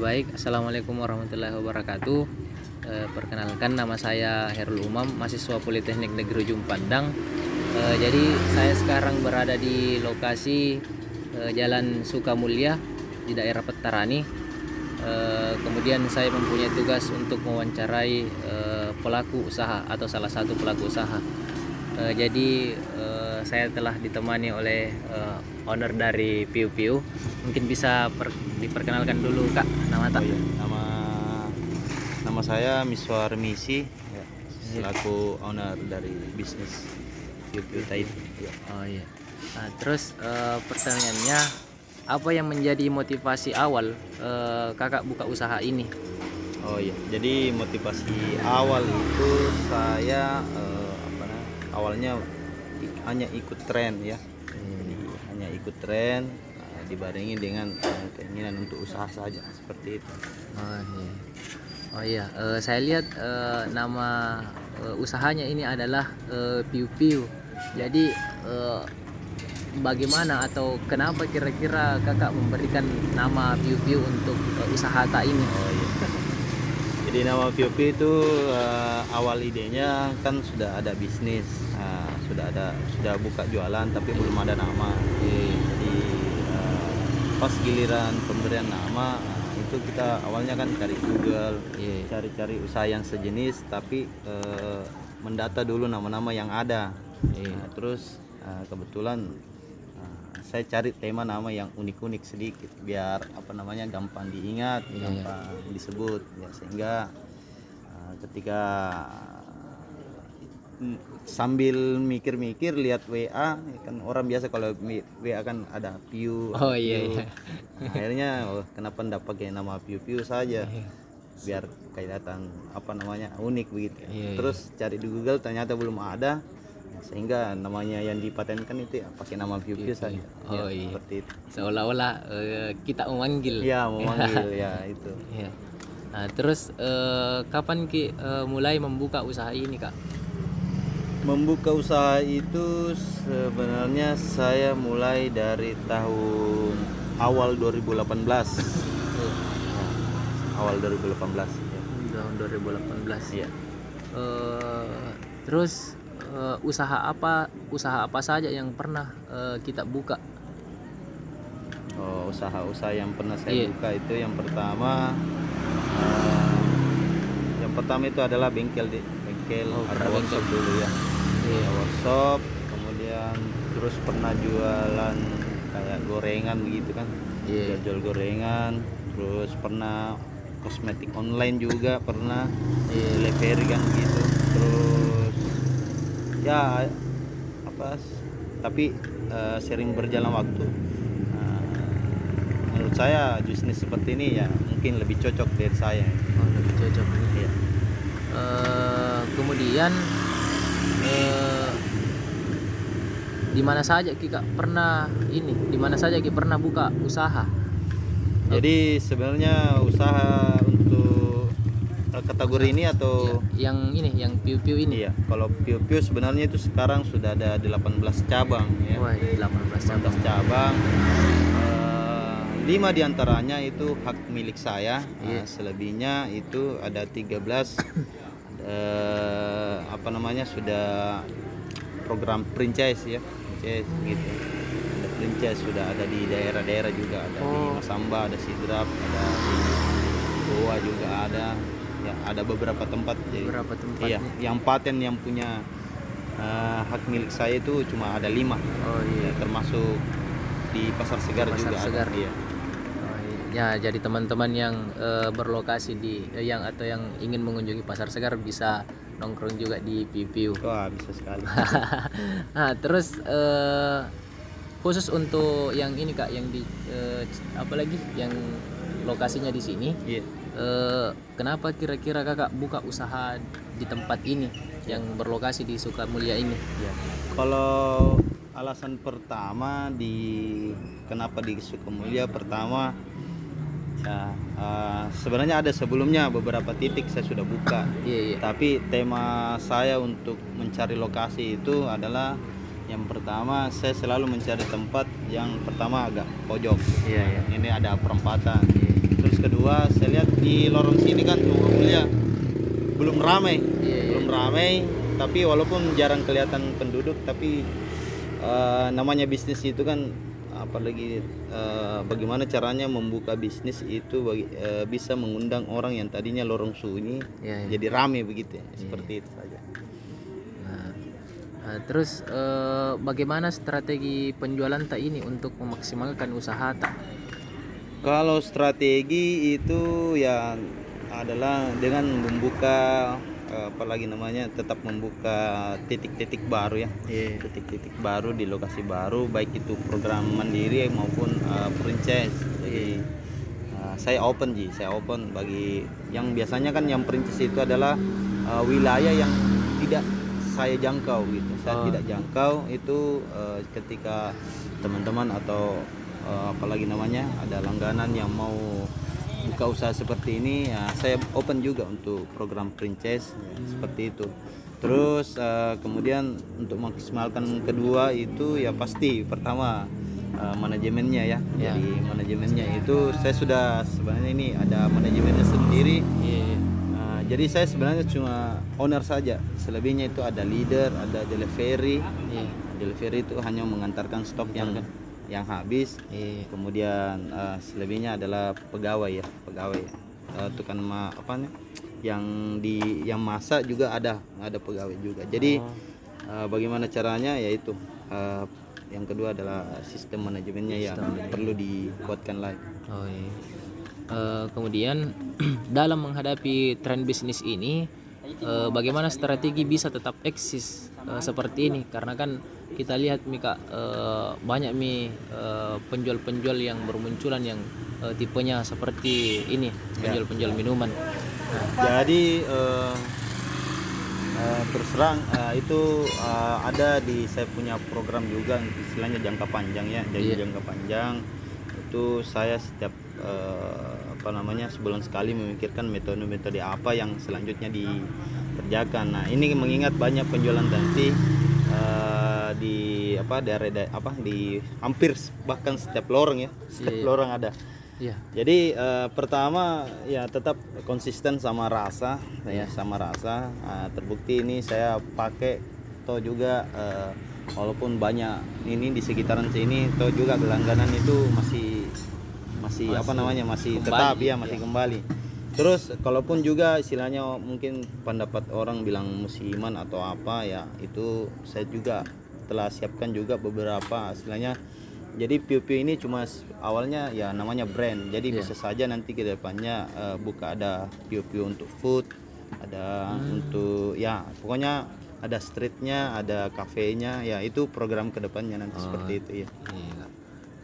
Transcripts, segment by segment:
baik. Assalamualaikum warahmatullahi wabarakatuh. Eh, perkenalkan nama saya Herul Umam, mahasiswa Politeknik Negeri Ujung Pandang. Eh, jadi saya sekarang berada di lokasi eh, Jalan Sukamulya di daerah Petarani. Eh, kemudian saya mempunyai tugas untuk mewawancarai eh, pelaku usaha atau salah satu pelaku usaha. Eh, jadi saya telah ditemani oleh eh, owner dari Piu Piu. Mungkin bisa per- diperkenalkan dulu kak nama tak? Oh iya, nama nama saya Miswar Misi ya, selaku owner dari bisnis YouTube Taid. Ya. Oh iya. Nah, terus eh, pertanyaannya apa yang menjadi motivasi awal eh, kakak buka usaha ini? Oh iya, jadi motivasi awal itu saya apa namanya? Awalnya hanya ikut tren ya. Jadi hanya ikut tren eh, dibarengi dengan eh, keinginan untuk usaha saja seperti itu. Oh iya. Oh iya, eh, saya lihat eh, nama eh, usahanya ini adalah eh, Piu Piu. Jadi eh, bagaimana atau kenapa kira-kira kakak memberikan nama Piu Piu untuk usaha tak ini? Oh iya. Jadi nama POP itu eh, awal idenya kan sudah ada bisnis, sudah ada sudah buka jualan tapi belum ada nama. Jadi eh, pas giliran pemberian nama nah, itu kita awalnya kan cari Google, Iya. cari-cari usaha yang sejenis tapi eh, mendata dulu nama-nama yang ada. Iya. Nah, terus eh, kebetulan eh, saya cari tema nama yang unik-unik sedikit biar apa namanya gampang diingat, Iya. gampang disebut ya sehingga eh, ketika sambil mikir-mikir lihat WA ya kan orang biasa kalau WA kan ada piu Oh, ada iya, piu. iya. Nah, akhirnya oh, kenapa ndak pakai nama piu-piu saja Iya. biar kelihatan apa namanya unik begitu ya. Iya, iya. terus cari di Google ternyata belum ada sehingga namanya yang dipatenkan itu ya pakai nama piu-piu saja Oh, Ya, iya. seperti itu Seolah-olah eh, kita memanggil. ya memanggil ya itu Iya. Nah, terus eh, kapan Ki eh, mulai membuka usaha ini, Kak? Membuka usaha itu sebenarnya saya mulai dari tahun awal 2018. awal 2018 ya. Tahun 2018. Iya. Eh, terus eh, usaha apa usaha apa saja yang pernah eh, kita buka? Oh, usaha-usaha yang pernah saya Iya. buka itu yang pertama eh, yang pertama itu adalah bengkel di bengkel Oh, ada workshop dulu ya. Iya. Workshop, kemudian terus pernah jualan kayak gorengan begitu kan. Iya. jual gorengan terus pernah kosmetik online juga pernah delivery kan gitu terus ya apa tapi eh, sering berjalan waktu Nah, menurut saya bisnis seperti ini ya mungkin lebih cocok dari saya Oh, lebih cocok. Iya. Eh, kemudian eh, di mana saja Ki Kak pernah ini? Di mana saja Ki pernah buka usaha? jadi sebenarnya usaha untuk eh, kategori ini atau Yang ini, yang piu-piu ini. Iya, kalau Piu-Piu sebenarnya itu sekarang sudah ada 18 cabang ya. Wah, 18 cabang. 18 cabang. Eh, lima di antaranya itu hak milik saya. Nah, Iya. selebihnya itu ada 13 eh, apa namanya sudah program franchise ya, franchise gitu. Ada franchise sudah ada di daerah-daerah juga ada di Oh. Masamba, ada Sidrap, ada di Goa juga ada. Ya, ada beberapa tempat jadi Beberapa tempat. Iya, nih. yang paten yang punya eh, hak milik saya itu cuma ada lima, Oh ya, iya. termasuk di pasar segar Pasar juga Segar. ada. Iya. Ya, jadi teman-teman yang eh, berlokasi di eh, yang atau yang ingin mengunjungi pasar segar bisa nongkrong juga di Pipiu. Wah bisa sekali. nah, terus eh, khusus untuk yang ini Kak, yang di eh, apa lagi yang lokasinya di sini. Iya. eh, kenapa kira-kira Kakak buka usaha di tempat ini yang berlokasi di Sukamulya ini? Iya. Kalau alasan pertama di kenapa di Sukamulya pertama ya eh, sebenarnya ada sebelumnya beberapa titik saya sudah buka. Iya, iya. Tapi tema saya untuk mencari lokasi itu adalah yang pertama saya selalu mencari tempat yang pertama agak pojok. Iya, iya. Ini ada perempatan. Iya. Terus kedua saya lihat di lorong sini kan rumah mulia belum ramai Iya, iya. belum ramai tapi walaupun jarang kelihatan penduduk tapi eh, namanya bisnis itu kan apalagi eh, bagaimana caranya membuka bisnis itu bagi, eh, bisa mengundang orang yang tadinya lorong sunyi Iya, iya. jadi rame begitu ya seperti itu saja Nah, eh, terus eh, bagaimana strategi penjualan tak ini untuk memaksimalkan usaha tak? Kalau strategi itu ya adalah dengan membuka apalagi namanya tetap membuka titik-titik baru ya. Iya. Titik-titik baru di lokasi baru baik itu program mandiri maupun eh, franchise. Jadi eh, saya open ji, saya open bagi yang biasanya kan yang franchise itu adalah eh, wilayah yang tidak saya jangkau gitu. Saya Oh. tidak jangkau itu eh, ketika teman-teman atau eh, apalagi namanya ada langganan yang mau buka usaha seperti ini ya saya open juga untuk program franchise ya, seperti itu terus eh, kemudian untuk maksimalkan kedua itu ya pasti pertama eh, manajemennya ya Ya. jadi manajemennya itu saya sudah sebenarnya ini ada manajemennya sendiri Iya. Nah, jadi saya sebenarnya cuma owner saja selebihnya itu ada leader ada delivery Iya. delivery itu hanya mengantarkan stok yang yang habis Iya. kemudian eh, selebihnya adalah pegawai ya pegawai. Eh, tukang ma apa nih yang di yang masak juga ada ada pegawai juga. Jadi eh, bagaimana caranya? Yaitu eh, yang kedua adalah sistem manajemennya yang perlu dikuatkan lagi. Oh iya. Eh, kemudian dalam menghadapi tren bisnis ini, eh, bagaimana strategi bisa tetap eksis eh, seperti ini? Karena kan kita lihat Mika eh, banyak mi penjual-penjual yang bermunculan yang tipenya seperti ini, penjual-penjual minuman. Nah, Jadi terus terang itu ada di saya punya program juga istilahnya jangka panjang ya. Jadi Iya. jangka panjang itu saya setiap apa namanya sebulan sekali memikirkan metode-metode apa yang selanjutnya dikerjakan. Nah ini mengingat banyak penjualan nanti eh, di apa daerah apa di hampir bahkan setiap lorong ya setiap Iya. lorong ada. iya. Jadi eh, pertama ya tetap konsisten sama rasa ya sama rasa. Ah, terbukti ini saya pakai toh juga eh, walaupun banyak ini di sekitaran sini toh juga gelangganan itu masih masih, apa namanya masih kembali, tetap ya masih ya. kembali. Terus kalaupun juga istilahnya mungkin pendapat orang bilang musiman atau apa ya itu saya juga telah siapkan juga beberapa istilahnya jadi Piu Piu ini cuma awalnya ya namanya brand. Jadi Iya. bisa saja nanti ke depannya eh, buka ada Piu Piu untuk food, ada untuk ya pokoknya ada streetnya, ada kafenya. Ya itu program ke depannya nanti seperti itu ya. Iya,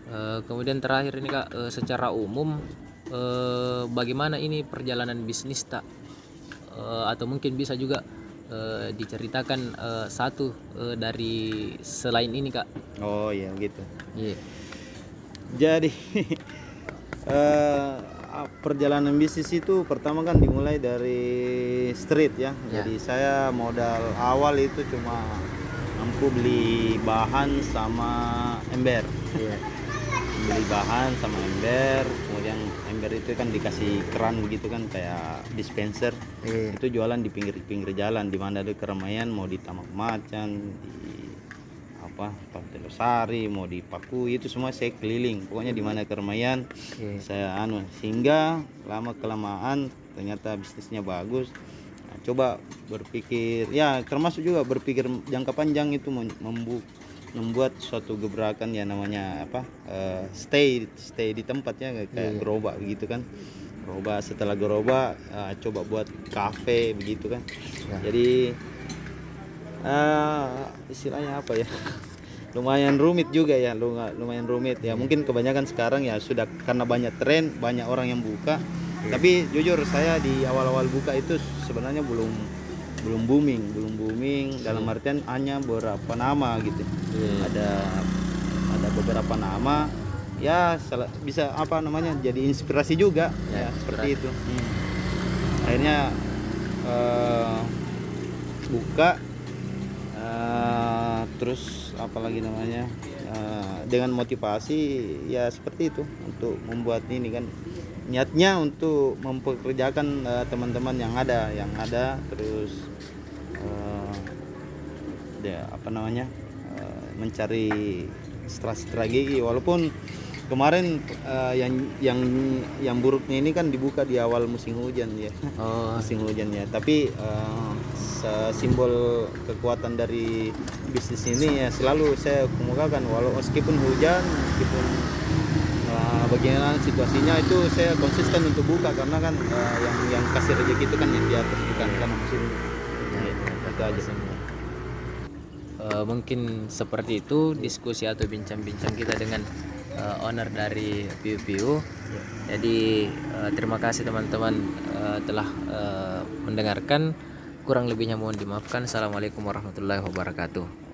Eh, kemudian terakhir ini kak, eh, secara umum eh, bagaimana ini perjalanan bisnis tak? Eh, atau mungkin bisa juga eh, diceritakan eh, satu eh, dari selain ini kak? Oh iya gitu. Iya. Jadi ah, perjalanan bisnis itu pertama kan dimulai dari street ya. Ya. Jadi saya modal awal itu cuma mampu beli bahan sama ember. Iya. Beli bahan sama ember, kemudian ember itu kan dikasih keran begitu kan kayak dispenser. Iya. Itu jualan di pinggir-pinggir jalan di mana ada keramaian mau di Taman Macan, di apa Pantai Losari, mau di Paku itu semua saya keliling. Pokoknya di mana keramaian Iya. saya anu sehingga lama kelamaan ternyata bisnisnya bagus Nah, coba berpikir ya termasuk juga berpikir jangka panjang itu mem- membu- membuat suatu gebrakan ya namanya apa eh, stay stay di tempatnya kayak gerobak gitu kan. Gerobak setelah gerobak eh, coba buat kafe begitu kan. Ya. jadi eh, istilahnya apa ya? Lumayan rumit juga ya luma- lumayan rumit ya. Mungkin kebanyakan sekarang ya sudah karena banyak tren banyak orang yang buka. Tapi jujur saya di awal-awal buka itu sebenarnya belum belum booming belum booming. Dalam artian hanya beberapa nama gitu. Iya. ada ada beberapa nama ya salah- bisa apa namanya jadi inspirasi juga. Ya, ya, seperti itu. Hmm. akhirnya eh, buka eh, terus apalagi namanya eh, dengan motivasi ya seperti itu. Untuk membuat ini kan niatnya untuk mempekerjakan eh, teman-teman yang ada yang ada terus eh, ya apa namanya eh, mencari strategi. Walaupun kemarin eh, yang yang yang buruknya ini kan dibuka di awal musim hujan ya. Oh. Musim hujan ya. Tapi se- simbol kekuatan dari bisnis ini ya selalu saya kemukakan. Walau meskipun hujan meskipun eh, bagaimana situasinya itu saya konsisten untuk buka karena kan eh, yang yang kasih rezeki itu kan yang di atas bukan karena musimnya ya, itu aja Eh, mungkin seperti itu diskusi atau bincang-bincang kita dengan eh, owner dari Piu Piu. Jadi eh, terima kasih teman-teman eh, telah eh, mendengarkan. Kurang lebihnya mohon dimaafkan. Assalamualaikum warahmatullahi wabarakatuh.